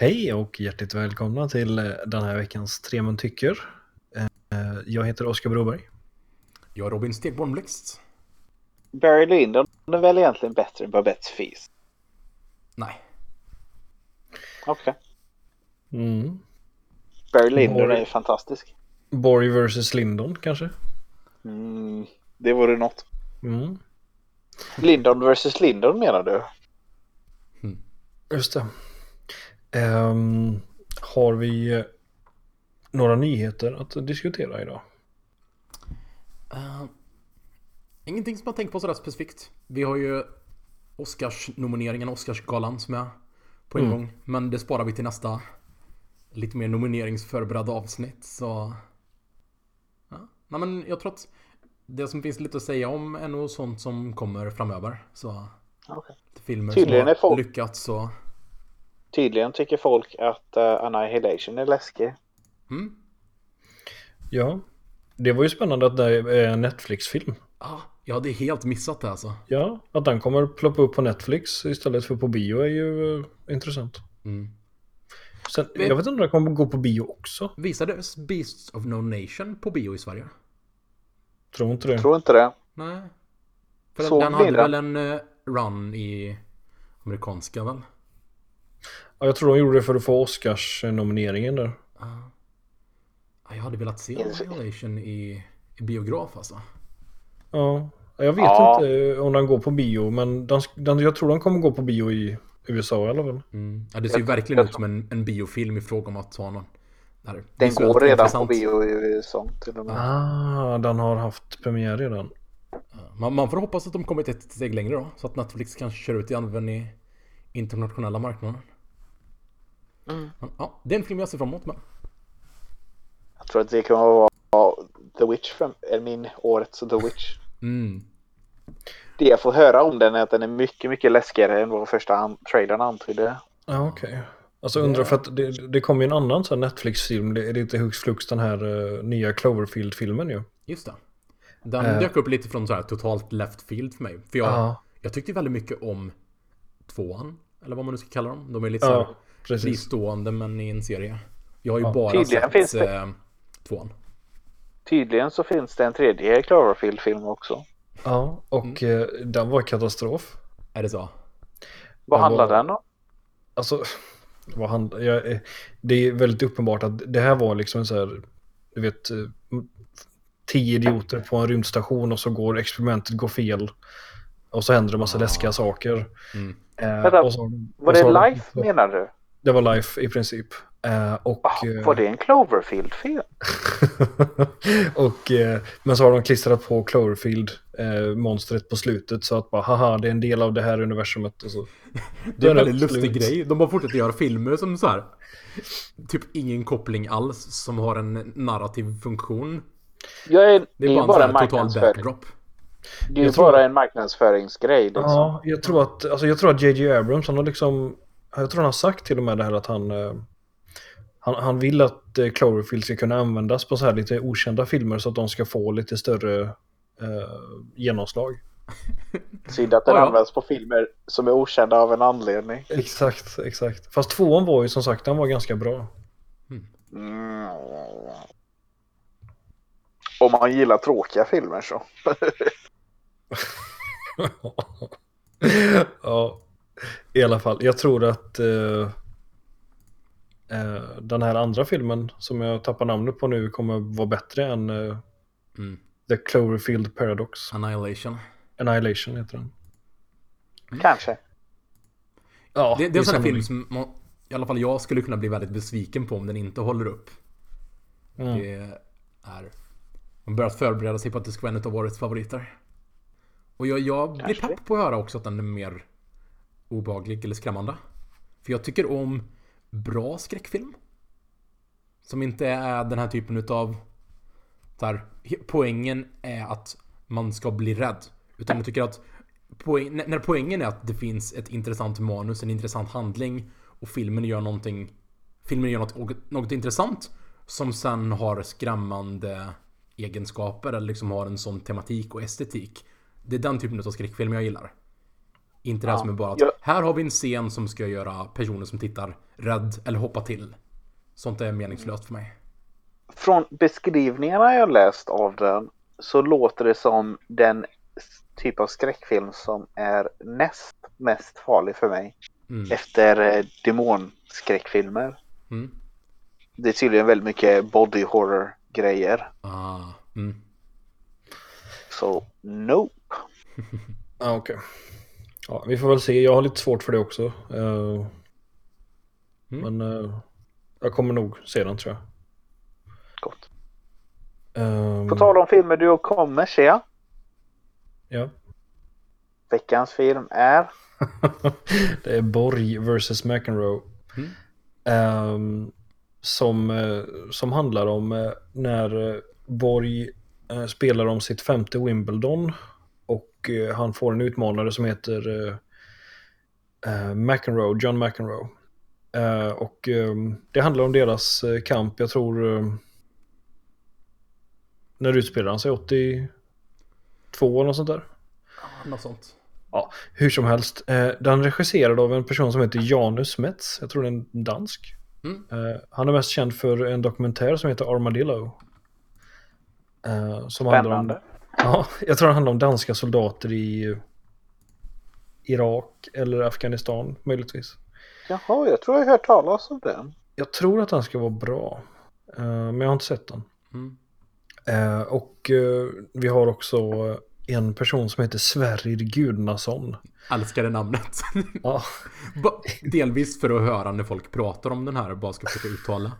Hej och hjärtligt välkomna till eh, den här veckans Tre mun tycker. Eh, Jag heter Oskar Broberg. Jag är Robin Stegborn Blixt. Barry Lyndon är väl egentligen bättre än Babettes fis? Nej. Okej. Mm. Barry Lyndon Borg. är fantastisk. Borg vs Lindon kanske? Mm, det vore något. Mm. Lyndon versus Lyndon menar du? Just det. Ehm, har vi eh, några nyheter att diskutera idag? Uh, ingenting som jag tänker på sådär specifikt. Vi har ju Oscars-nomineringen, Oscarsgalan som är på en Mm. gång. Men det sparar vi till nästa lite mer nomineringsförberedda avsnitt. Så... Ja. Nej men jag tror att det som finns lite att säga om är nog sånt som kommer framöver. Så Okej. filmer Tydligen som har folk- lyckats så... Tydligen tycker folk att uh, Annihilation är läskig. Mm. Ja, det var ju spännande att det är en Netflix-film. Ah, jag hade helt missat det alltså. Ja, att den kommer ploppa upp på Netflix istället för på bio är ju eh, intressant. Mm. Sen, Vi- jag vet inte om den kommer gå på bio också. Visades Beasts of No Nation på bio i Sverige? Tror inte det. Tror inte det. Nej. För Såg den hade väl en eh, run i amerikanska väl? Ja, jag tror de gjorde det för att få Oscars-nomineringen där. Ja. Ja, jag hade velat se. Annihilation i, i biograf alltså. Ja, jag vet Ja. inte om den går på bio, men den, den, jag tror den kommer gå på bio i USA i alla fall. Mm. Ja, det ser ju verkligen ut som en, en biofilm i fråga om att ha någon där, Den går redan intressant. på bio i USA till och med. Ah, den har haft premiär redan. Man, man får hoppas att de kommit ett steg längre då. Så att Netflix kanske kör ut i internationella marknaden. Mm. Ja, det är en film jag ser fram emot med. Jag tror att det kommer att vara The Witch, från, är min årets The Witch. Mm. Det jag får höra om den är att den är mycket, mycket läskigare än vad första an- trailern antydde. Ja, okej. Alltså undrar för att det, det kom ju en annan sån Netflix-film, det är det inte hux flux den här eh, nya Cloverfield-filmen ju. Just det. Den Eh. dök upp lite från så här totalt left field för mig. För jag, Ja. jag tyckte väldigt mycket om tvåan. Eller vad man nu ska kalla dem. De är lite så här precis. fristående men i en serie. Jag har ju Ja. bara Tydligen sett finns det- eh, tvåan. Tydligen så finns det en tredje Cloverfield-film också. Ja, och Mm. eh, den var katastrof. Är det så? Vad Den handlar var- den om? Alltså, vad han, jag, eh, det är väldigt uppenbart att det här var liksom en så här, du vet, eh, tio idioter på en rymdstation och så går experimentet går fel. Och så händer det massa Ah. läskiga saker. Mm. Eh, Vänta, och så, Var och det så- life menar du? Det var life i princip. Eh, och, Ah, eh, var det en Cloverfield-film? och, eh, men så har de klistrat på Cloverfield, eh, monstret på slutet så att bara haha det är en del av det här universumet. Och så. Det är en väldigt lustig slut. grej. De har fortsatt göra filmer som så här. Typ ingen koppling alls som har en narrativ funktion. Jag är, Det är bara en, bara en här total backdrop. Det är ju Jag tror- bara en marknadsföringsgrej. Liksom. Ja, jag tror att, alltså jag tror att JJ Abrams, han har liksom, jag tror han har sagt till och med det här att han, eh, han, han vill att eh, Cloverfield ska kunna användas på så här lite okända filmer så att de ska få lite större eh, genomslag. Synd att den Ja, ja. används på filmer som är okända av en anledning. Exakt, exakt. Fast tvåan var ju som sagt, den var ganska bra. Mm. Om man gillar tråkiga filmer så. ja, i alla fall. Jag tror att eh, eh, den här andra filmen som jag tappar namnet på nu kommer vara bättre än eh, Mm. The Cloverfield Paradox. Annihilation. Annihilation heter den. Kanske. Ja, Det, det är en sån här film som man, i alla fall jag skulle kunna bli väldigt besviken på om den inte håller upp. Mm. Det är... Man börjar förbereda sig på att det ska vara en av årets favoriter. Och jag, jag blir pepp på att höra också att den är mer obehaglig eller skrämmande. För jag tycker om bra skräckfilm. Som inte är den här typen utav... Där, poängen är att man ska bli rädd. Utan jag tycker att poäng, när- när poängen är att det finns ett intressant manus, en intressant handling och filmen gör någonting Filmen gör något, något intressant som sen har skrämmande egenskaper eller liksom har en sån tematik och estetik. Det är den typen av skräckfilm jag gillar. Inte det här Ja. som är bara att Ja. här har vi en scen som ska göra personer som tittar rädd eller hoppa till. Sånt är meningslöst för mig. Från beskrivningarna jag läst av den så låter det som den typ av skräckfilm som är näst mest farlig för mig. Mm. Efter eh, demonskräckfilmer. Mm. Det är tydligen väldigt mycket body horror grejer. Ah. Mm. Så nope. Ja, okej. Ja, vi får väl se. Jag har lite svårt för det också. Eh, Mm. Men eh, jag kommer nog se den tror jag. Gott. Ehm, På tal om filmer du kommer se. Ja. Veckans film är det är Borg vs McEnroe. Mm. Ehm, som, eh, som handlar om när Borg spelar om sitt femte Wimbledon. Och eh, han får en utmanare som heter eh, eh, McEnroe, John McEnroe. Och det handlar om deras kamp, jag tror... när utspelar han sig? 82 eller något sånt där? Något sånt. Ja, hur som helst. Den regisserad av en person som heter Janus Metz. Jag tror det är en dansk. Mm. Han är mest känd för en dokumentär som heter Armadillo. Som handlar om, spännande. Ja, jag tror det handlar om danska soldater i Irak eller Afghanistan möjligtvis. Jaha, jag tror jag har hört talas om den. Jag tror att den ska vara bra. Eh, men jag har inte sett den. Mm. Eh, och eh, vi har också en person som heter Sverrir Gudnason. Älskade namnet. Ja, Delvis för att höra när folk pratar om den här och bara ska försöka uttala.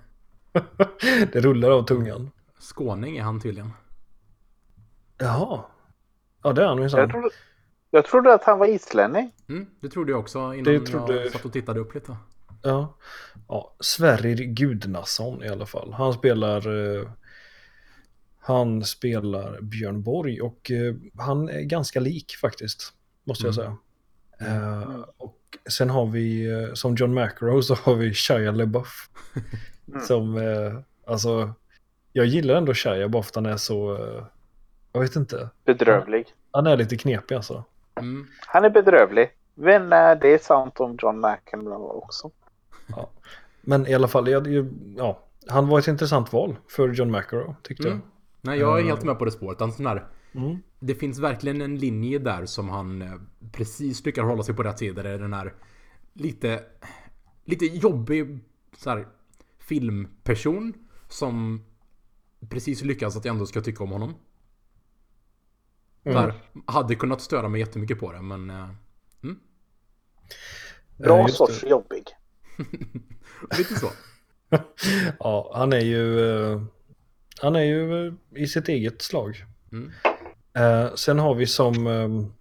det rullar av tungan. Skåning är han tydligen. Jaha. Ja, det är han Jag minsann. trodde, jag trodde att han var islänning. Mm, det trodde jag också innan Det trodde- jag satt och tittade upp lite. Ja. ja. Sverrir Gudnason i alla fall. Han spelar... Eh, han spelar Björn Borg och eh, han är ganska lik faktiskt. Måste jag säga. Eh, och sen har vi eh, som John McEnroe så har vi Shia LaBeouf. Som, eh, alltså, jag gillar ändå Shia bara för att han är så, jag vet inte. Bedrövlig. Han är lite knepig alltså. Mm. Han är bedrövlig. Men eh, det är sant om John McEnroe också. Men i alla fall, jag, jag- ja, han var ett intressant val för John McEnroe tyckte Mm. Nej, jag är helt med på det spåret. Han sån här, jag. Mm. det finns verkligen en linje där som han eh, precis lyckas hålla sig på rätt sida. Det är den här lite, lite jobbig så här, filmperson som precis lyckas att jag ändå ska tycka om honom. Här, hade kunnat störa mig jättemycket på det, men... eh, Bra Eh, just sorts det. jobbig. lite så. Ja, han är ju, eh, han är ju i sitt eget slag. Mm. Sen har vi som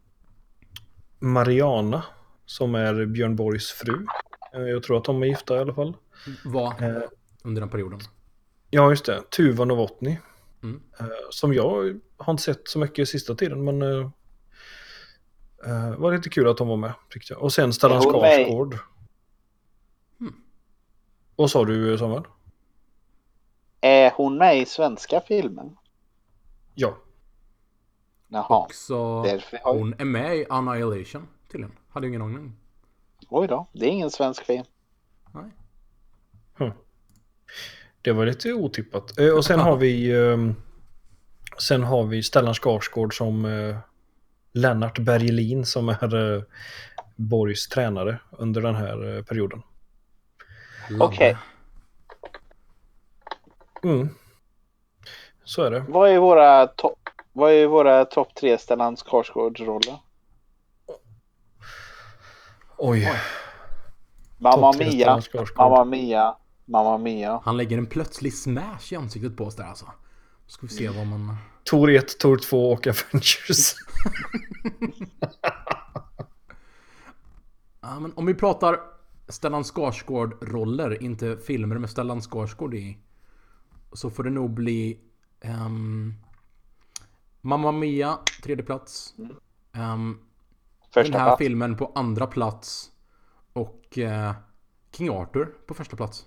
Mariana, som är Björn Borgs fru. Jag tror att de är gifta i alla fall. Var under den perioden. Ja, just det. Tuva Novotny. Mm. Eh, som jag har inte sett så mycket sista tiden, men eh, var lite kul att hon var med, tyckte jag. Och sen Stellan i- Skarsgård. Mm. Vad sa du, Samuel? Är hon med i svenska filmen? Ja. Jaha. Också Därför har hon är med i Annihilation tydligen. Hade ingen aning. Oj då. Det är ingen svensk film. Nej. Det var lite otippat. Eh, och sen har vi ehm, Sen har vi Stellan Skarsgård som eh, Lennart Bergelin som är eh, Borgs tränare under den här eh, perioden. Love. Okej. Mm. Så är det. Vad är våra topp... Vad är våra topp tre Stellan Skarsgård-roller? Oj. Mamma Topp tre Mia. Mamma Mia, Mamma Mia. Han lägger en plötslig smash i ansiktet på oss där alltså. Ska vi se vad man... Tor 1, Tor 2 och Avengers. Ja, men om vi pratar Stellan Skarsgård-roller, inte filmer med Stellan Skarsgård i. Så får det nog bli... Um, Mamma Mia, tredje plats. Um, Första den här plats. filmen på andra plats. Och eh, King Arthur på första plats.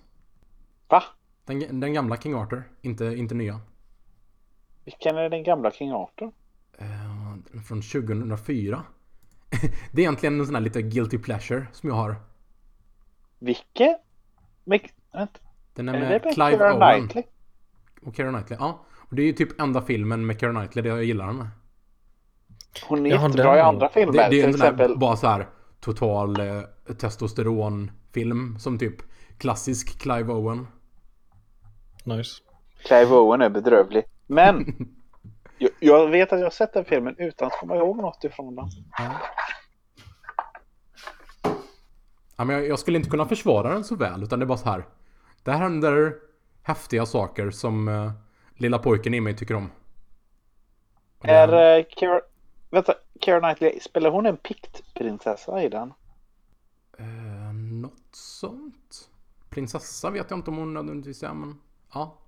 Va? Den, den gamla King Arthur, inte, inte nya. Vilken är den gamla King Arthur? Eh, från 2004. Det är egentligen en sån här lite guilty pleasure som jag har. Mc- vänta, Den är Är det med med Clive Owen Knightley? och Keira Knightley. Ja, och det är ju typ enda filmen med Keira Knightley där jag gillar henne. Hon är jättebra i andra filmer. Det, det är en sån här exempel bara så här total eh, testosteronfilm som typ klassisk Clive Owen. Nice. Clive Owen är bedrövlig. Men jag, jag vet att jag har sett den filmen utan att komma ihåg något ifrån den. Ja. Ja, men jag, jag skulle inte kunna försvara den så väl, utan det är bara så här. Där händer häftiga saker som eh, lilla pojken i mig tycker om. Och det- Är uh, Keira... Vänta, Keira Knightley, spelar hon en piktprinsessa i den? Eh, något sånt. Prinsessa vet jag inte om hon nödvändigtvis är, men ja.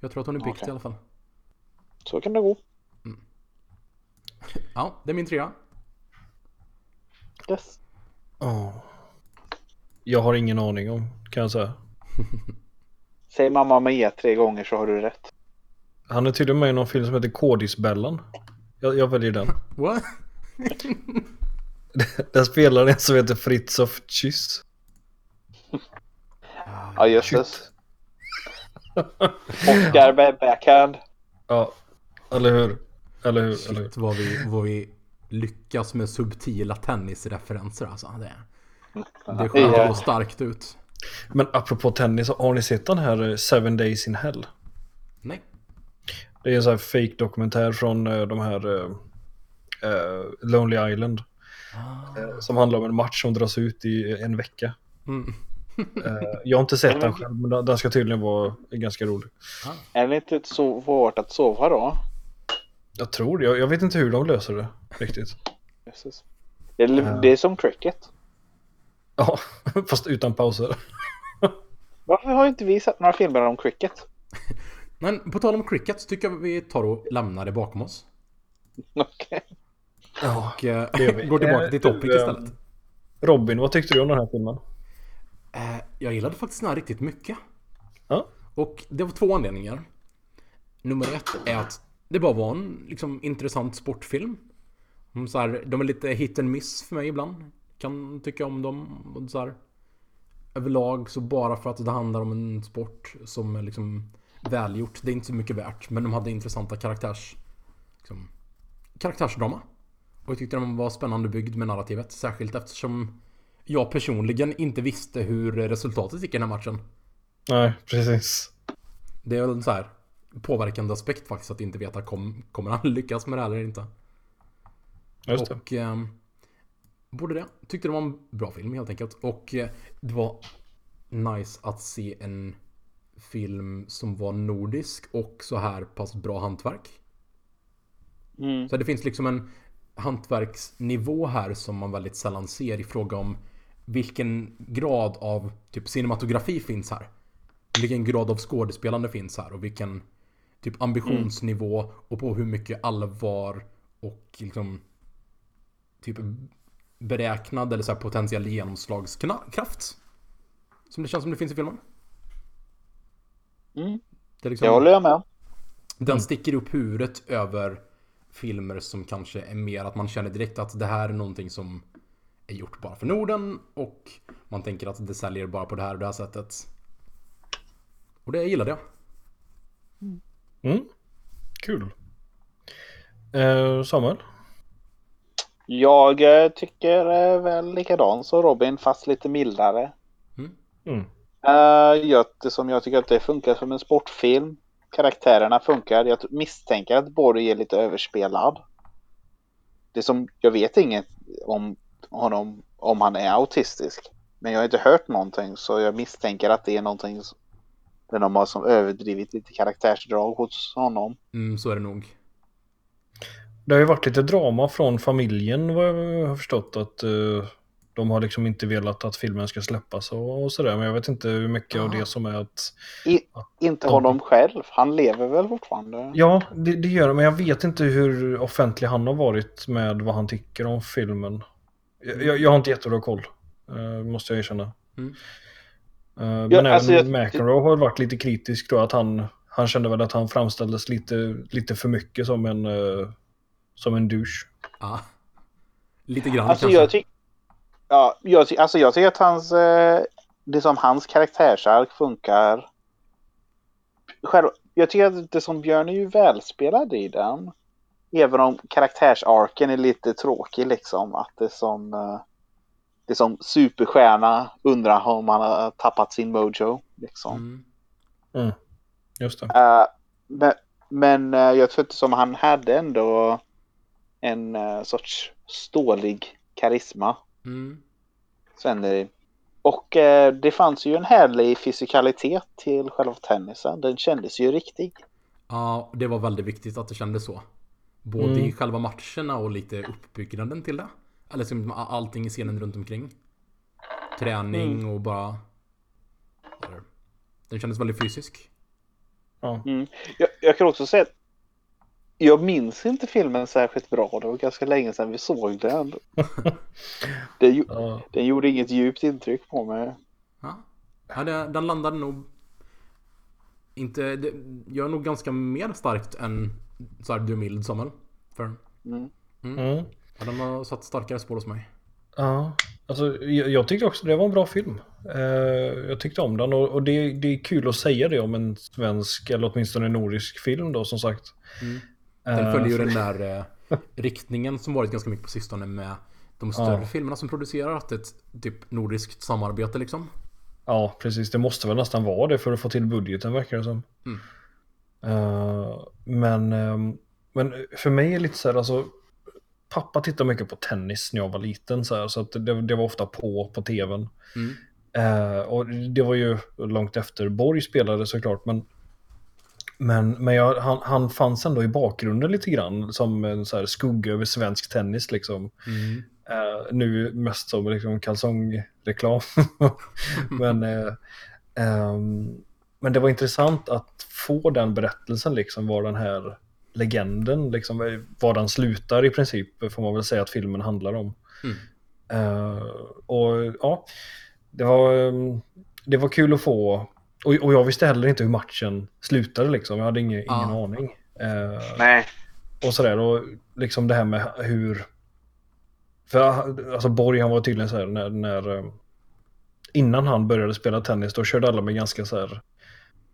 Jag tror att hon är pikt Okej. i alla fall. Så kan det gå. Ja, det är min trea. Yes. Ja. Jag har ingen aning om, kan jag säga. Säg mamma Mia tre gånger så har du rätt. Han är tydligen med i någon film som heter Kodisbellan. Jag, jag väljer den. What? Där spelar en som heter Fritzof Kyss. Ja, jösses. Oscar med backhand. Ja, eller hur? Eller hur? Eller hur? Shit vad vi, vad vi lyckas med subtila tennisreferenser alltså. Det, det skär Ja. så starkt ut. Men apropå tennis, har ni sett den här eh, Seven Days in Hell? Nej. Det är en sån här fake dokumentär från eh, de här eh, Lonely Island. Eh, som handlar om en match som dras ut i en vecka. Mm. Eh, jag har inte sett den själv, men den- ska tydligen vara ganska rolig. Är det inte så svårt att sova då? Jag tror det. Jag, jag vet inte hur de löser det riktigt. Det är, det är som cricket. Ja, fast utan pauser. Varför har inte vi sett några filmer om cricket? Men på tal om cricket så tycker jag vi tar och lämnar det bakom oss. Okej. Ja. Och eh, vi. går tillbaka till Eh, topic eh, istället. Robin, vad tyckte du om den här filmen? Eh, jag gillade faktiskt den här riktigt mycket. Ja, Och det var två anledningar. Nummer ett är att det bara var en liksom, intressant sportfilm. Så här, de är lite hit and miss för mig ibland. Kan tycka om dem. Så här, överlag så bara för att det handlar om en sport som är liksom välgjort. Det är inte så mycket värt. Men de hade intressanta karaktärs... Liksom, karaktärsdrama. Och jag tyckte den var spännande byggd med narrativet. Särskilt eftersom jag personligen inte visste hur resultatet gick i den här matchen. nej, precis. Det är väl en så här påverkande aspekt faktiskt att inte veta kom, kommer han lyckas med det här eller inte. Just det. Och ehm, både det. Tyckte det var en bra film helt enkelt. Och eh, det var nice att se en film som var nordisk och så här pass bra hantverk. Mm. Så det finns liksom en hantverksnivå här som man väldigt sällan ser i fråga om vilken grad av typ cinematografi finns här. Vilken grad av skådespelande finns här och vilken typ ambitionsnivå och på hur mycket allvar och liksom typ beräknad eller så här potentiell genomslagskraft. Som det känns som det finns i filmen. Mm. Det liksom, Det håller jag med. den sticker upp huvudet över filmer som kanske är mer att man känner direkt att det här är någonting som är gjort bara för Norden och man tänker att det säljer bara på det här och det här sättet. Och det gillade jag. Mm. Kul. Eh, Samuel? Jag eh, tycker eh, väl likadant som Robin fast lite mildare. Mm. Uh, jag, som jag tycker att det funkar som en sportfilm. Karaktärerna funkar. Jag misstänker att Borg är lite överspelad. Det som, jag vet inget om honom, om han är autistisk. Men jag har inte hört någonting så jag misstänker att det är någonting som, där de har som överdrivit lite karaktärsdrag hos honom. Mm, så är det nog. Det har ju varit lite drama från familjen vad jag har förstått att eh, de har liksom inte velat att filmen ska släppas och, och sådär. Men jag vet inte hur mycket av Aha. det som är att... I, inte honom själv. Han lever väl fortfarande? Ja, det, det gör det, men jag vet inte hur offentlig han har varit med vad han tycker om filmen. Jag, jag, har inte jättebra koll, eh, måste jag erkänna. Mm. Eh, men Ja, även alltså jag- McEnroe har varit lite kritisk då, att han, han kände väl att han framställdes lite, lite för mycket som en, eh, som en douche. Ja. Lite grann Alltså kanske. jag, tycker ja, jag, ty- alltså jag tycker att hans, eh, det som hans karaktärsark funkar. Själv, jag tycker att det som Björn är ju välspelad i den. Även om karaktärsarken är lite tråkig liksom. Att det som, eh, det som superstjärna undrar om han har tappat sin mojo. Liksom. Mm. Just det. Eh, men men eh, jag tror inte som han hade ändå en sorts stålig karisma. Mm. Sven Och eh, det fanns ju en härlig fysikalitet till själva tennisen. Den kändes ju riktig. Ja, det var väldigt viktigt att det kändes så. Både Mm. i själva matcherna och lite uppbyggnaden till det. Eller som allting i scenen runt omkring. Träning och bara... Den kändes väldigt fysisk. Ja. Jag, jag kan också säga att jag minns inte filmen särskilt bra. Det var ganska länge sedan vi såg den. Den, gjo- Ja. den gjorde inget djupt intryck på mig. Ja, ja det, den landade nog... Inte... Det, jag är nog ganska mer starkt än så här du mild Samuel. För Mm. Mm. ja, den har satt starkare spår hos mig. Ja, alltså, jag, jag tyckte också det var en bra film. Eh, jag tyckte om den och, och det, det är kul att säga det om en svensk eller åtminstone en nordisk film då som sagt. Mm. Den Eh, följer ju så- den där eh, riktningen som varit ganska mycket på sistone med de större Ja. filmerna som producerar. Att ett typ nordiskt samarbete liksom. Ja, precis. Det måste väl nästan vara det för att få till budgeten verkar det som. Mm. Eh, men, ehm, men för mig är det lite så här, alltså, pappa tittade mycket på tennis när jag var liten så här, så att det, det var ofta på på tvn. Mm. Eh, och det var ju långt efter Borg spelade såklart, men men, men jag, han, han fanns ändå i bakgrunden lite grann som en så här skugga över svensk tennis liksom. Mm. Eh, nu mest som liksom kalsongreklam. men, eh, ehm, men det var intressant att få den berättelsen, liksom var den här legenden, liksom, var den slutar i princip, får man väl säga att filmen handlar om. Mm. Eh, och ja, det var, ehm, det var kul att få, och, och jag visste heller inte hur matchen slutade liksom, jag hade ingen, ingen Ja. aning. Nej. och sådär. Och liksom det här med hur... För alltså Borg han var tydligen så här när, när... eh, Innan han började spela tennis då körde alla med ganska så här...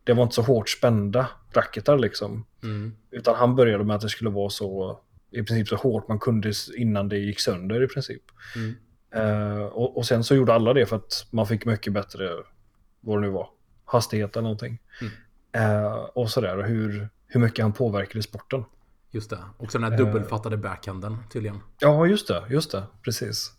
Det var inte så hårt spända racketar liksom. Mm. Utan han började med att det skulle vara så... I princip så hårt man kunde innan det gick sönder i princip. Mm. Eh, och, och sen så gjorde alla det för att man fick mycket bättre, vad det nu var, hastighet eller någonting. Mm. Eh, och sådär, och hur, hur mycket han påverkade sporten. Just det. Också den här Eh. dubbelfattade backhanden tydligen. Ja, just det, just det, precis.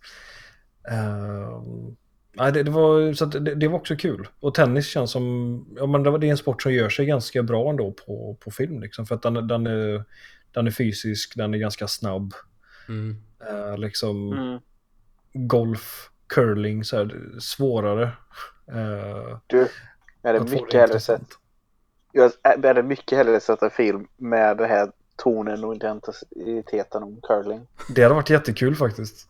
Nej, det, det, var, så att det, det var också kul. Och tennis känns som, ja men det, var- det är en sport som gör sig ganska bra ändå på, på film liksom. För att den, den, är, den är fysisk, den är ganska snabb. Mm. Eh, liksom Mm. golf, curling, så här, svårare. Uh, Du, jag hade mycket hellre sett Jag hade mycket hellre sett en film med den här tonen och intensiteten om curling. Det hade varit jättekul faktiskt. Så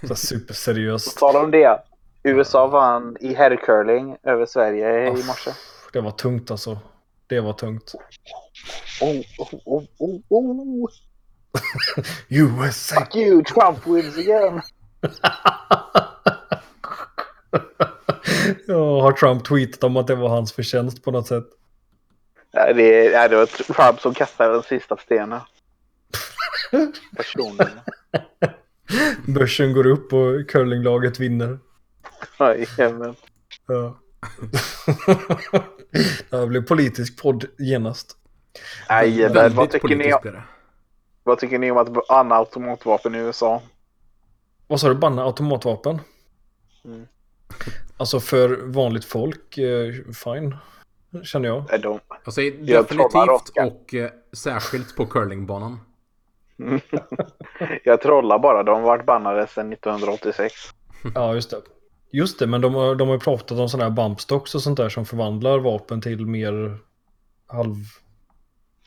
här På superseriöst. tal om det. USA vann i herrcurling över Sverige i morse. Det var tungt alltså. Det var tungt. Oh, oh, oh, oh, oh. USA! Fuck you, Trump wins again. ja, har Trump tweetat om att det var hans förtjänst på något sätt? Nej, det, nej, det var Trump som kastade den sista stenen. Personligen. Börsen går upp och curlinglaget vinner. Jajamän. Ja. det blev politisk podd genast. Väldigt Vad tycker, ni, det. vad tycker ni om att banna automatvapen i USA? Vad sa du? Banna automatvapen? Mm. Alltså för vanligt folk, eh, fine. Känner jag. Nej, de... Jag säger Jag definitivt och eh, särskilt på curlingbanan. Jag trollar bara. De har varit bannade sedan 1986. Ja, just det. Just det, men de har, de har ju pratat om sådana här bumpstocks och sånt där som förvandlar vapen till mer halv,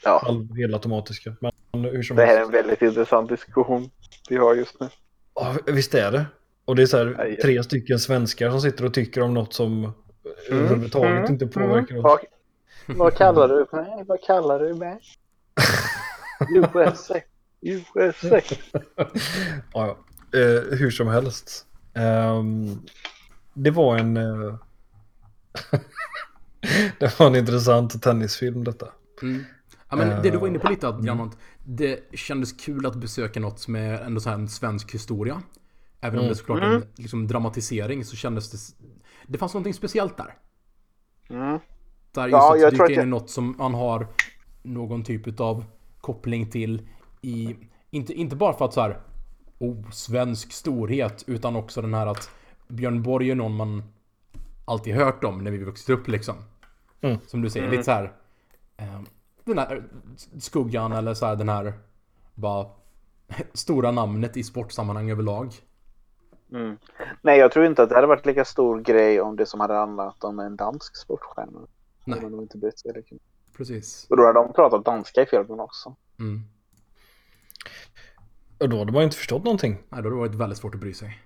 Ja, halv helautomatiska. Men hur som det här är en väldigt intressant diskussion vi har just nu. Ja, visst är det. Och det är så här tre stycken svenskar som sitter och tycker om något som överhuvudtaget Mm. inte påverkar oss. Vad, vad kallar du mig? Vad kallar du mig? USA. USA. Ja, ja. Eh, hur som helst. Ehm, det var en... eh, det var en intressant tennisfilm detta. Mm. Ja, men det du var inne på lite, Mm. att, Diamant, det kändes kul att besöka något som är ändå så här en svensk historia. Även om Mm. det såklart är en liksom, dramatisering så kändes det... Det fanns någonting speciellt där. Mm. Där just Ja, att jag dyka tror att in i jag- något som man har någon typ av koppling till i... Inte, inte bara för att så här... Oh, svensk storhet. Utan också den här att Björn Borg är någon man alltid hört om när vi vuxit upp liksom. Mm. Som du säger, lite så här... Eh, den här skuggan eller så här den här... Bara... Stora namnet i sportsammanhang överlag. Mm. Nej, jag tror inte att det hade varit lika stor grej om det som hade handlat om en dansk sportstjärna. Nej. De nog inte brytt sig lika. Precis. Och då hade de pratat danska i filmen också. Mm. Och då hade man inte förstått någonting. Nej, då hade det varit väldigt svårt att bry sig.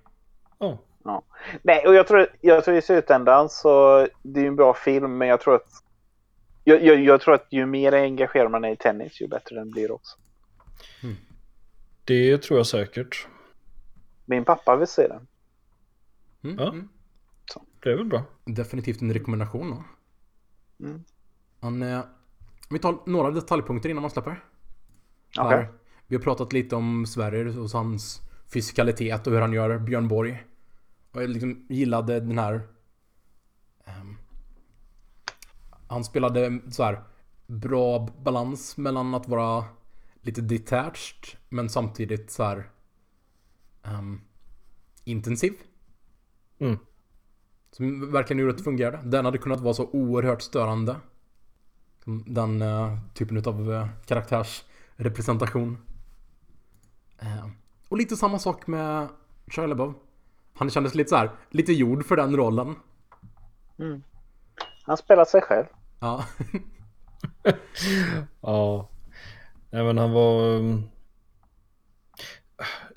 Ja. Ja. Nej, och jag tror, jag tror i slutändan så det är ju en bra film, men jag tror att jag, jag, jag tror att ju mer engagerad man är i tennis, ju bättre den blir också. Det tror jag säkert. Min pappa vill se den. Mm. Ja. Mm. Det är väl bra. Definitivt en rekommendation då. Mm. Han, eh, vi tar några detaljpunkter innan man släpper. Okej. Här. Vi har pratat lite om Sverige och hans fysikalitet och hur han gör Björn Borg. Och jag liksom gillade den här... ehm, han spelade så här bra balans mellan att vara lite detached men samtidigt så här ehm, intensiv. Mm. Som verkligen gjorde att det fungerade. Den hade kunnat vara så oerhört störande. Den eh, typen av uh, karaktärsrepresentation. Eh, och lite samma sak med Shia LaBeouf. Han kändes lite så här, lite gjord för den rollen. Han spelar sig själv. Ja. Ja. Nej men han var... um,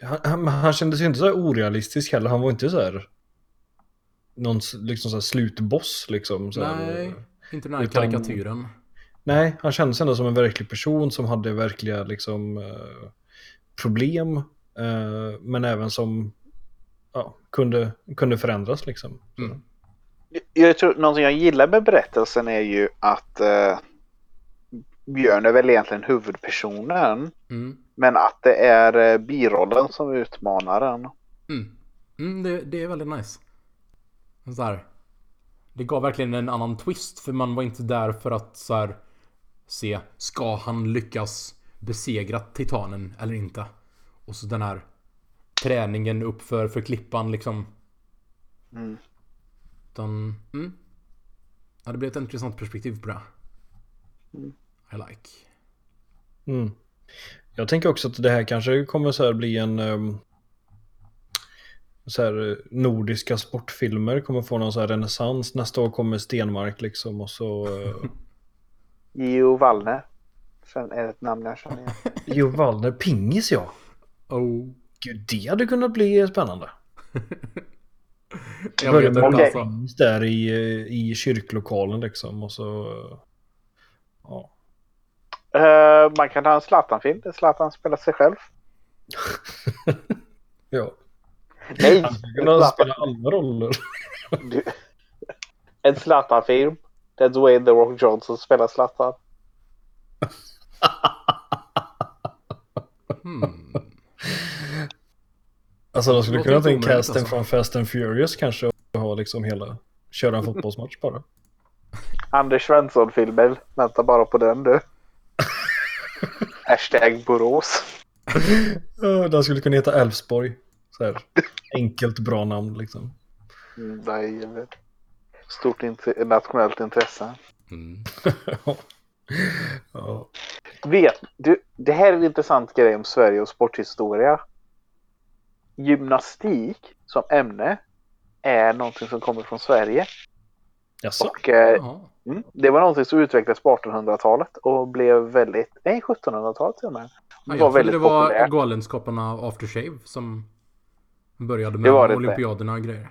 Han, han, han kändes ju inte så orealistisk heller. Han var inte så här... Någon liksom så här slutboss liksom. Så här, Nej, inte den här Utan- karikatyren. Nej, han kändes ändå som en verklig person som hade verkliga liksom eh, problem. eh, men även som ja, kunde, kunde förändras liksom. Mm. Jag tror, någonting jag gillar med berättelsen är ju att eh, Björn är väl egentligen huvudpersonen. Mm. Men att det är eh, birollen som utmanar den. Mm. Mm, det, det är väldigt nice. Så här, det gav verkligen en annan twist för man var inte där för att så här, se ska han lyckas besegra titanen eller inte. Och så den här träningen upp för, klippan liksom. Mm. Utan, mm. Ja, det blir ett intressant perspektiv på det. Mm. I like. Mm. Jag tänker också att det här kanske kommer så här bli en... ehm, så här, eh, nordiska sportfilmer kommer få någon så här renässans. Nästa år kommer Stenmark liksom och så... eh, Gio Wallner. Sen är det ett namn jag känner igen. Jo, Wallner Pingis ja. Oh. Gud, det hade kunnat bli spännande. Jag Börja med. Pingis där i, eh, i kyrklokalen liksom och så... Ja. Eh, man kan ha en Zlatan-film där Zlatan spelar sig själv. ja. Nej! Han skulle en kunna Zlatan- spela alla roller. Du- En Zlatan-film. Där Dwayne The Rock Johnson spelar Zlatan. Hmm. Alltså de skulle kunna ta omöjligt, casten alltså. från Fast and Furious kanske och ha liksom hela... Köra en fotbollsmatch bara. Anders Svensson-filmen. Vänta bara på den du. Hashtag Borås. Den skulle kunna heta Älvsborg. Så här. Enkelt bra namn liksom. Nej, Stort int- nationellt intresse. Mm. Ja. Vet du, det här är en intressant grej om Sverige och sporthistoria. Gymnastik som ämne är någonting som kommer från Sverige. Jaså? Och eh, mm, det var någonting som utvecklades på 1800-talet och blev väldigt, nej 1700-talet till och med. Ja, Det jag var väldigt det var populärt. Galenskaparna Aftershave som började Det med det inte. olympiaderna och grejer.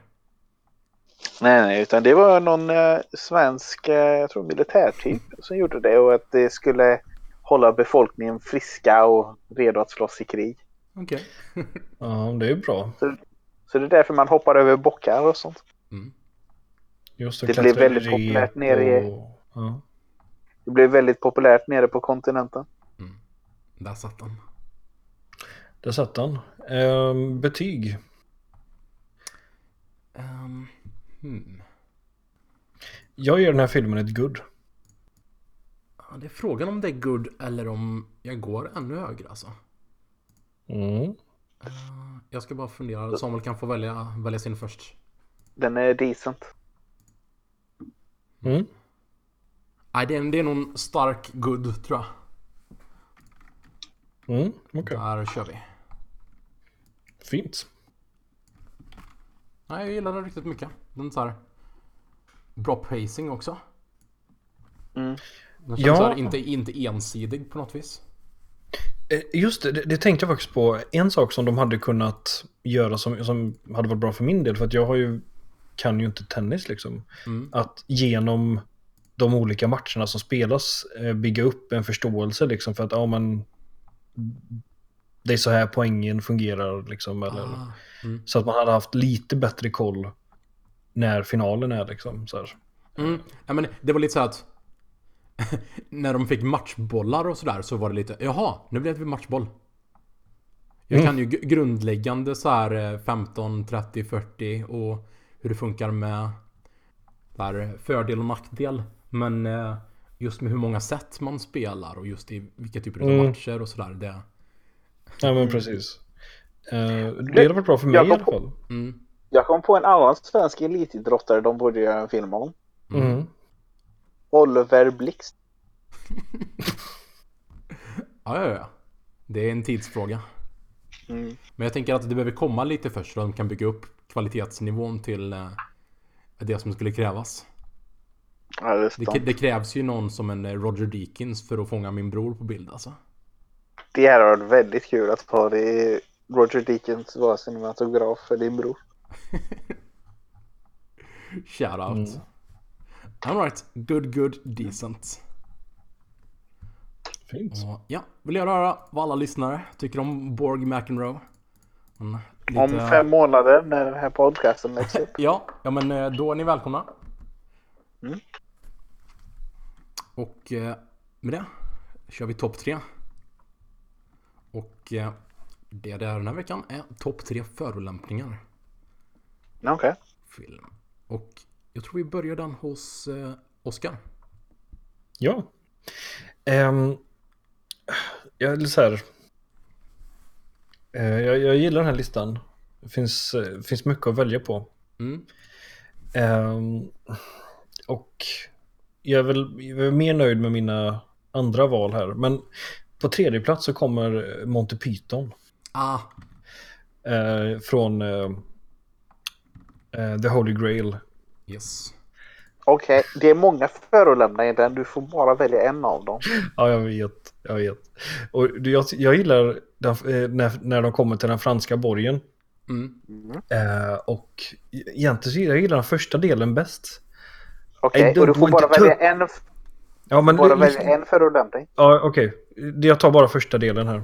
Nej, nej, utan det var någon eh, svensk, eh, jag tror militärtyp som gjorde det och att det skulle hålla befolkningen friska och redo att slåss i krig. Okej. Ja, det är bra. Så det är därför man hoppar över bockar och sånt. Mm. Just Det i väldigt populärt nere i- och- Ja. Det blev väldigt populärt nere på kontinenten. Där satt den. Där satt han. Ehm, betyg. Um, hmm. Jag ger den här filmen ett good. ja, det är frågan om det är good eller om jag går ännu högre alltså. Mm. Eh, jag ska bara fundera. Samuel kan få välja, välja sin först. Den är decent. Mm. Nej, det är, det är nog en stark good tror jag. Mm. Okej, Där kör vi. fint. Nej, jag gillar den riktigt mycket. Den så här bra pacing också. Mm. Den känns Ja. så här, inte, inte ensidig på något vis. Eh, Just det, det, det tänkte jag faktiskt på. En sak som de hade kunnat göra som, som hade varit bra för min del. För att jag har ju, kan ju inte tennis liksom. Mm. Att genom de olika matcherna som spelas eh, bygga upp en förståelse liksom. För att ja men det är så här poängen fungerar liksom. Eller, Ah, mm. Så att man hade haft lite bättre koll när finalen är liksom. Så här. Mm. Ja, men det var lite så att när de fick matchbollar och sådär så var det lite jaha, nu blev det matchboll. Jag Mm. kan ju grundläggande så här eh, 15, 30, 40 och hur det funkar med där fördel och nackdel. Men eh, just med hur många sätt man spelar och just i vilka typer av Mm. matcher och sådär. Det, Ja men precis. Eh, det hade varit bra för mig Jag i alla på- fall. mm, Jag kom på en annan svensk elitidrottare de borde göra en film om. Mm. Oliver Blixt. ja, ja, ja. Det är en tidsfråga. Mm. Men jag tänker att det behöver komma lite först så de kan bygga upp kvalitetsnivån till eh, det som skulle krävas. Ja, Det, det. det krävs ju någon som en eh, Roger Deakins för att fånga min bror på bild alltså. det här har varit väldigt kul att ha det Roger Deakins var cinematograf för din bror. Shout out. Mm. Alright, good good decent. Fint. Och, ja, vill jag höra vad alla lyssnare tycker om Borg McEnroe? Lite- Om fem månader när den här podcasten läggs upp. Ja, ja men eh, då är ni välkomna. Mm. Och eh, med det kör vi topp tre. Och eh, det där den här veckan är topp tre förolämpningar. Okej. Film. Och jag tror vi börjar den hos Oscar. Ja. Um, jag är lite så här. Eh, jag, jag gillar den här listan. Det finns, eh, finns mycket att välja på. Mm. Ehm, och jag är, väl, jag är mer nöjd med mina andra val här. Men på tredje plats så kommer Monty Python. Ah, eh, från eh, eh, The Holy Grail. yes. Okej, det är många förolämpningar i den. Du får bara välja en av dem. Ja, jag vet. Jag vet. Och det- jag, jag gillar den, eh, när, när de kommer till den franska borgen. Mm. Eh, och egentligen jag gillar den första delen bäst. Okej, don't och du får bara välja en, Ja, men bara välja en förolämpning. Ja, okej. Det- Jag tar bara första delen här.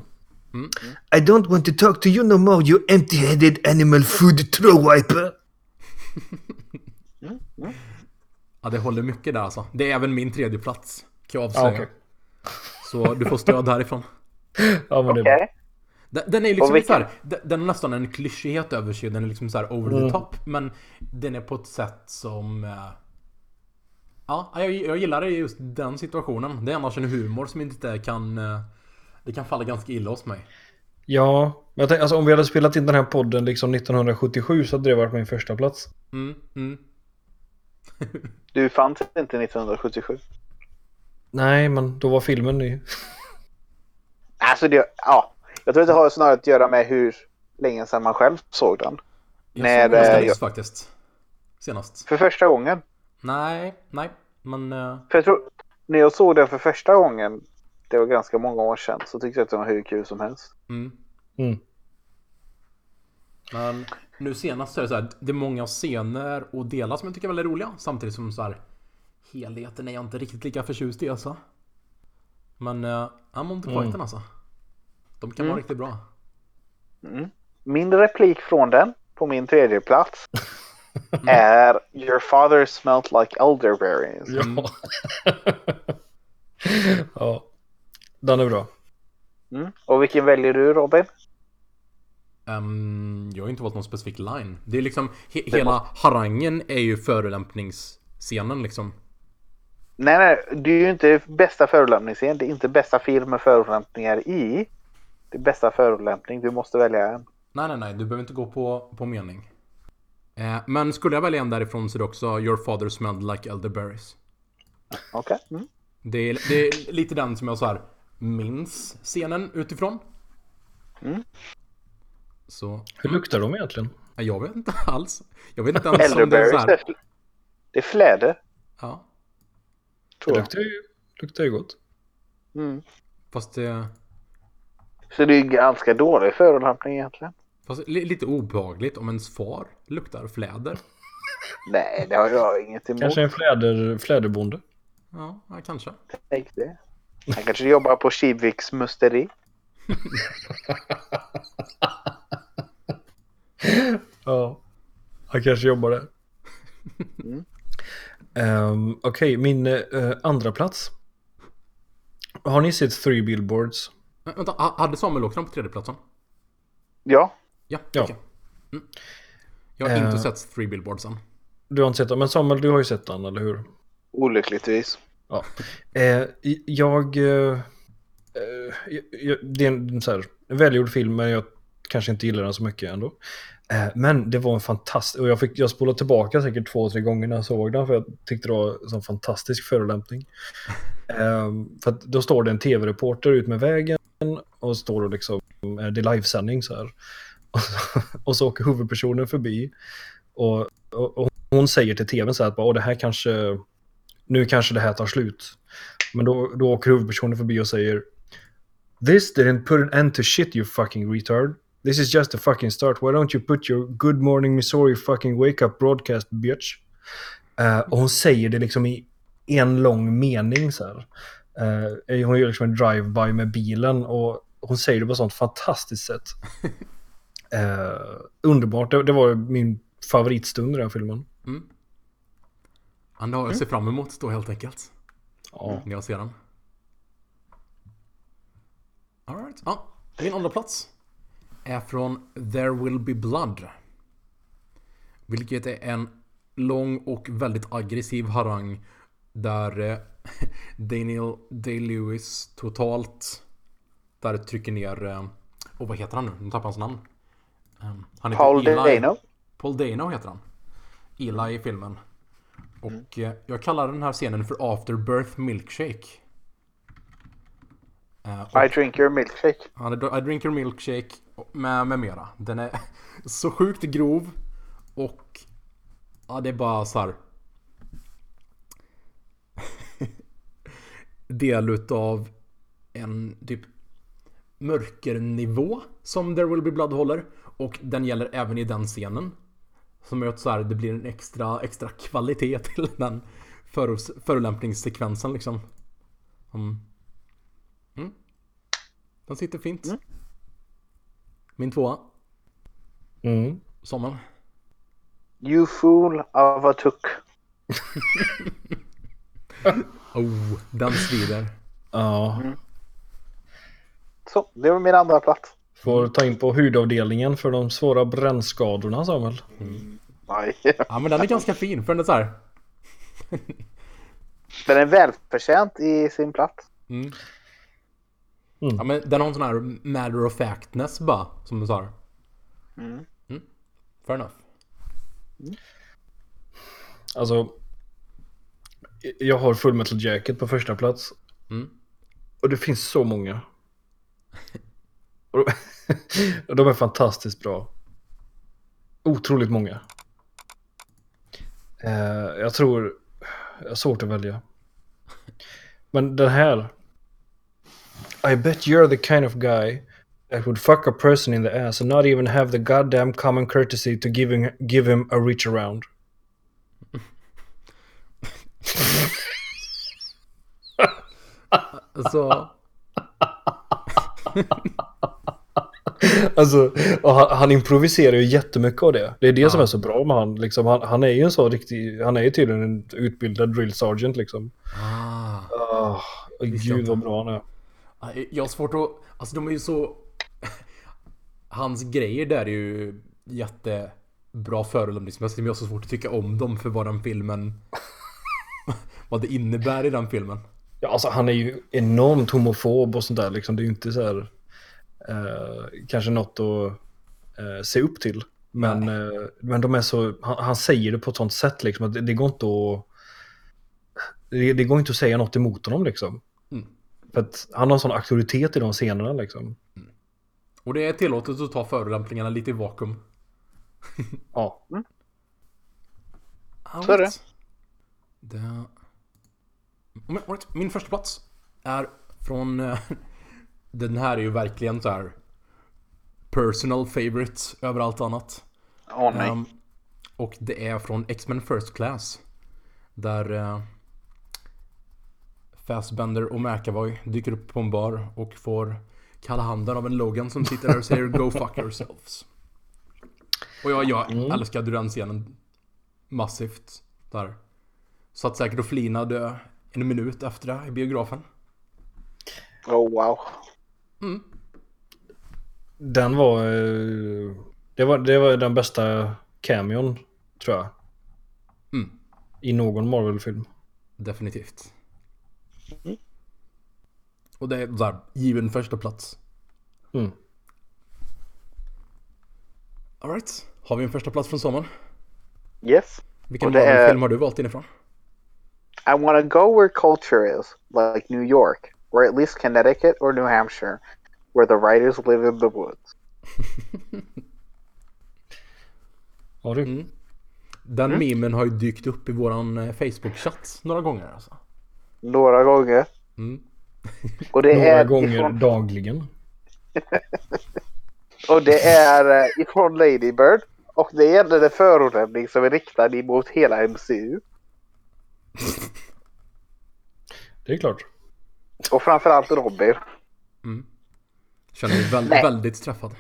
Mm. I don't want to talk to you no more, you empty-headed animal food throw wiper. Ja, det håller mycket där alltså. Det är även min tredje plats. Kan jag Ja, avslöja. okej. Så du får stöd härifrån. Ja, men det bra. Den, är liksom Och vilken- så här, den, har nästan en klyschighet över sig. Den är liksom så här over Mm. the top. Men den är på ett sätt som... eh, Ja, jag, jag gillar det just den situationen. Det är annars en humor som inte kan... eh, Det kan falla ganska illa hos mig. Ja, men jag tänkte, alltså, om vi hade spelat in den här podden liksom 1977 så hade det varit min första plats. Mm, mm. Du fanns inte 1977. Nej, men då var filmen ny. Alltså det, ja. Jag tror det har snarare att göra med hur länge sedan man själv såg den. Jag Nej, såg den ganska det- nyss jag- faktiskt. Senast. För första gången. Nej, nej. Men... eh, För jag tror, när jag såg den för första gången, det var ganska många år sedan, så tyckte jag att den var hur kul som helst. Mm. Mm. Men nu senast så är det så här, det är många scener och delar som jag tycker är väldigt roliga. Samtidigt som så här, helheten är jag inte riktigt lika förtjust i alltså. Men, uh, ja, Monty Mm. Python alltså. De kan Mm. vara riktigt bra. Min replik från den på min tredje plats är Your father smelled like elderberries. Ja. ja. Den är bra. Mm. Och vilken väljer du Robin? Ehm, jag har inte valt någon specifik line. Det är liksom, he hela harangen är ju förolämpningsscenen liksom. Nej, nej, det är ju inte bästa förolämpningsscen. Det är inte bästa film med förolämpningar i. Det är bästa förolämpning. Du måste välja en. Nej, nej, nej, du behöver inte gå på, på mening. Eh, men skulle jag välja en därifrån så är det också Your father smelled like elderberries. Okej. Mm. Det är, det är lite den som jag så här minns scenen utifrån. Mm. Så, Hur luktar de egentligen? ja, jag vet inte alls. Jag vet inte ens om det är så här. det är- fläder. Ja, Det Tror jag. luktar ju, luktar ju gott. Mm. fast det... Så det är ganska dålig förolämpning egentligen. Fast li- lite obehagligt om ens far luktar fläder. Nej, det har jag inget emot. Kanske en fläder, fläderbonde. Ja, ja kanske. Tänk det. Han kanske jobbar på Kiviks musteri. Ja. Han kanske jobbar där. Mm. Ehm, Okej, min eh, andra plats. Har ni sett Three Billboards? Men, vänta, ha- hade Samuel åkt den på tredjeplatsen? Ja, Ja, Ja. Mm. Jag har Eh. inte sett Three Billboards än. Du har inte sett den, men Samuel, du har ju sett den, eller hur? olyckligtvis. Ja. Eh, jag... Eh, eh, jag- det är en så här, välgjord film, men jag kanske inte gillar den så mycket ändå. Eh, men det var en fantastisk... Och jag, fick, jag spolade tillbaka säkert två, tre gånger när jag såg den, för jag tyckte det var en fantastisk förolämpning. Eh, för att då står det en tv-reporter ut med vägen och står och liksom... eh, Det är livesändning så här. Och så, och så åker huvudpersonen förbi. Och, och, och hon säger till tvn så här att bara, "Åh, det här kanske nu kanske det här tar slut. Men då, då åker huvudpersonen förbi och säger This didn't put an end to shit you fucking retard. This is just a fucking start. Why don't you put your good morning Missouri fucking wake up broadcast bitch? Eh, och hon säger det liksom i en lång mening så här. Eh, hon gör liksom en drive-by med bilen och hon säger det på ett sånt fantastiskt sätt. Eh, underbart. Det, det var min favoritstund i den filmen. Mm. Ja, det har jag ser fram emot då helt enkelt. Ja. När jag ser den. Alright. Ja, min andra plats är från There Will Be Blood. Vilket är en lång och väldigt aggressiv harang där eh, Daniel Day-Lewis totalt där trycker ner, eh, och vad heter han nu? Nu tappar jag hans namn. Um, Han heter Paul Dano. Paul Dano heter han. Eli i filmen. Och eh, jag kallar den här scenen för Afterbirth Milkshake. Och I drink your milkshake. är I drink your milkshake med, med mera. Den är så sjukt grov och ja, det är bara så här. del utav en typ mörkernivå som There Will Be Blood håller. Och den gäller även i den scenen. Som gör att så här, det blir en extra, extra kvalitet till den förolämpningssekvensen liksom. Mm. Den sitter fint. Min tvåa. Mm. Samuel. You fool of a tuck. Oh, den svider. Ja. Så, det var min andra plats. Får ta in på hudavdelningen för de svåra brännskadorna Samuel. Nej. Ja men den är ganska fin för den är så här. Den är välförtjänt i sin plats. Mm. Mm. Ja men den har en sån här matter of factness bara. Som du sa. Mm. Mm. Fair enough. Alltså. Jag har Full Metal Jacket på första plats. Mm. Och det finns så många. Och och de är fantastiskt bra. Otroligt många. Eh, jag tror... Jag har svårt att välja. Men den här. I bet you're the kind of guy that would fuck a person in the ass and not even have the goddamn common courtesy to give him, give him a reach around. Så. Alltså, och han, han improviserar ju jättemycket av det. Det är det som Ja. är så bra med han. Liksom, han. Han är ju en så riktig, han är ju tydligen en utbildad drill sergeant liksom. Ah. Oh, gud vad bra han är. Jag har svårt att... Alltså de är ju så... Hans grejer där är ju jättebra förolämpningsmässigt men jag har så svårt att tycka om dem för vad den filmen... vad det innebär i den filmen. Ja, alltså han är ju enormt homofob och sånt där liksom. Det är ju inte så här... Eh, kanske något att eh, se upp till. Men, eh, men de är så... Han, han säger det på ett sånt sätt liksom att det, det går inte att... Det, det går inte att säga något emot honom liksom. Mm. För att han har en sån auktoritet i de scenerna liksom. Och det är tillåtet att ta förolämpningarna lite i vakuum. Ja. Så är det. Det... Min första plats är från... eh, Den här är ju verkligen så här personal favorite över allt annat. Åh nej. Ehm, och det är från X-Men First Class. Där uh, Fassbender och McAvoy dyker upp på en bar och får kalla handen av en Logan som sitter där och säger Go fuck yourselves. Och jag, jag älskade den scenen massivt. Där. Satt säkert och flinade en minut efter det i biografen. Oh wow. Den var, eh, det var... Det var den bästa cameon, tror jag. Mm. I någon Marvel-film. Definitivt. Och det är där, given första plats. Mm. Alright, har vi en första plats från sommaren? Yes. Vilken är- Marvel-film har du valt inifrån? I want to go where culture is, like New York, or at least Connecticut or New Hampshire, where the writers live in the woods. Ja, du. Mm. Den memen har ju dykt upp i våran eh, Facebook-chatt några gånger alltså. Några gånger. Mm. Och det Några är gånger ifrån, dagligen. och det är eh, ifrån Lady Bird. Och det gäller en förolämpning som är riktad emot hela MCU. Det är klart. Och framförallt Robin. Känner mig väl, väldigt träffad.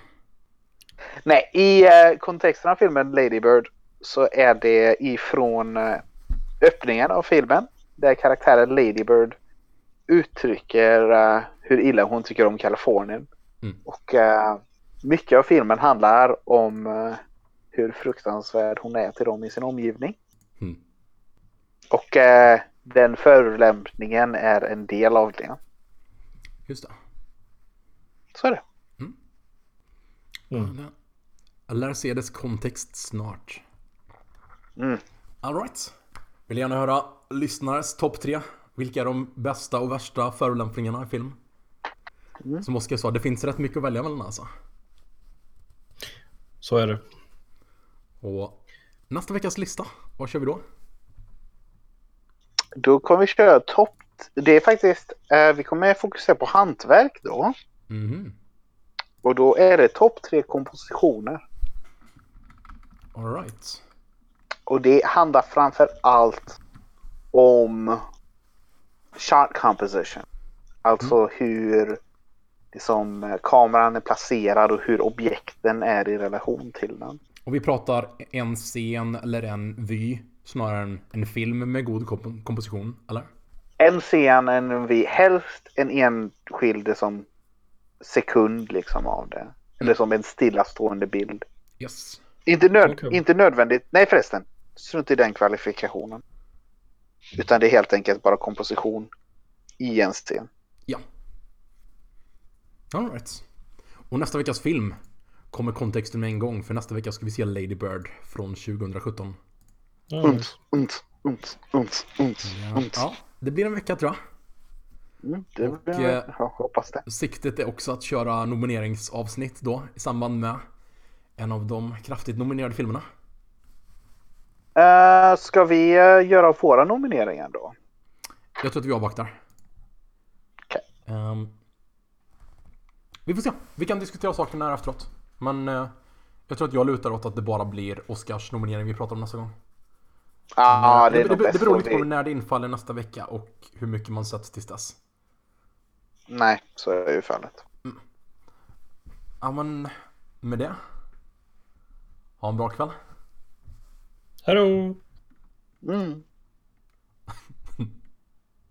Nej, i eh, kontexten av filmen Lady Bird så är det ifrån eh, öppningen av filmen. Där karaktären Lady Bird uttrycker eh, hur illa hon tycker om Kalifornien. Mm. Och eh, mycket av filmen handlar om eh, hur fruktansvärd hon är till dem i sin omgivning. Mm. Och den förolämpningen är en del av det. Just det. Så är det. Mm. Jag lär se dess kontext snart. Mm. Alright. Vill gärna höra lyssnares topp tre. Vilka är de bästa och värsta förolämpningarna i film? Mm. Som Oskar sa, det finns rätt mycket att välja mellan alltså. Så är det. Och nästa veckas lista, vad kör vi då? Då kommer vi köra topp... Det är faktiskt... Eh, vi kommer fokusera på hantverk då. Mhm. Och då är det topp tre kompositioner. Alright. Och det handlar framför allt om shot composition. Alltså hur liksom, kameran är placerad och hur objekten är i relation till den. Och vi pratar en scen eller en vy snarare än en film med god komp- komposition, eller? En scen, en vi helst en enskild som sekund liksom av det. Eller som en stillastående bild. Yes. Inte, nöd, Okej. inte nödvändigt. Nej förresten. Strunt i den kvalifikationen. Utan det är helt enkelt bara komposition i en scen. Ja. Alright. Och nästa veckas film kommer kontexten med en gång, för nästa vecka ska vi se Lady Bird från 2017. Ja, Unt, unt, unt, unt, unt, unt. Ja, det blir en vecka tror jag. Mm, det Och, blir, eh, jag hoppas det. Siktet är också att köra nomineringsavsnitt då i samband med en av de kraftigt nominerade filmerna. Uh, ska vi uh, göra våra nomineringar då? Jag tror att vi avvaktar. Okej. Ehm, vi får se. Vi kan diskutera sakerna här efteråt. Men eh, jag tror att jag lutar åt att det bara blir Oscars nominering vi pratar om nästa gång. Ja, det det, det, det beror lite på när det infaller nästa vecka och hur mycket man sett tills dess. Nej, så är ju fallet. Ja men, med det. Ha en bra kväll. Hallå! Mm.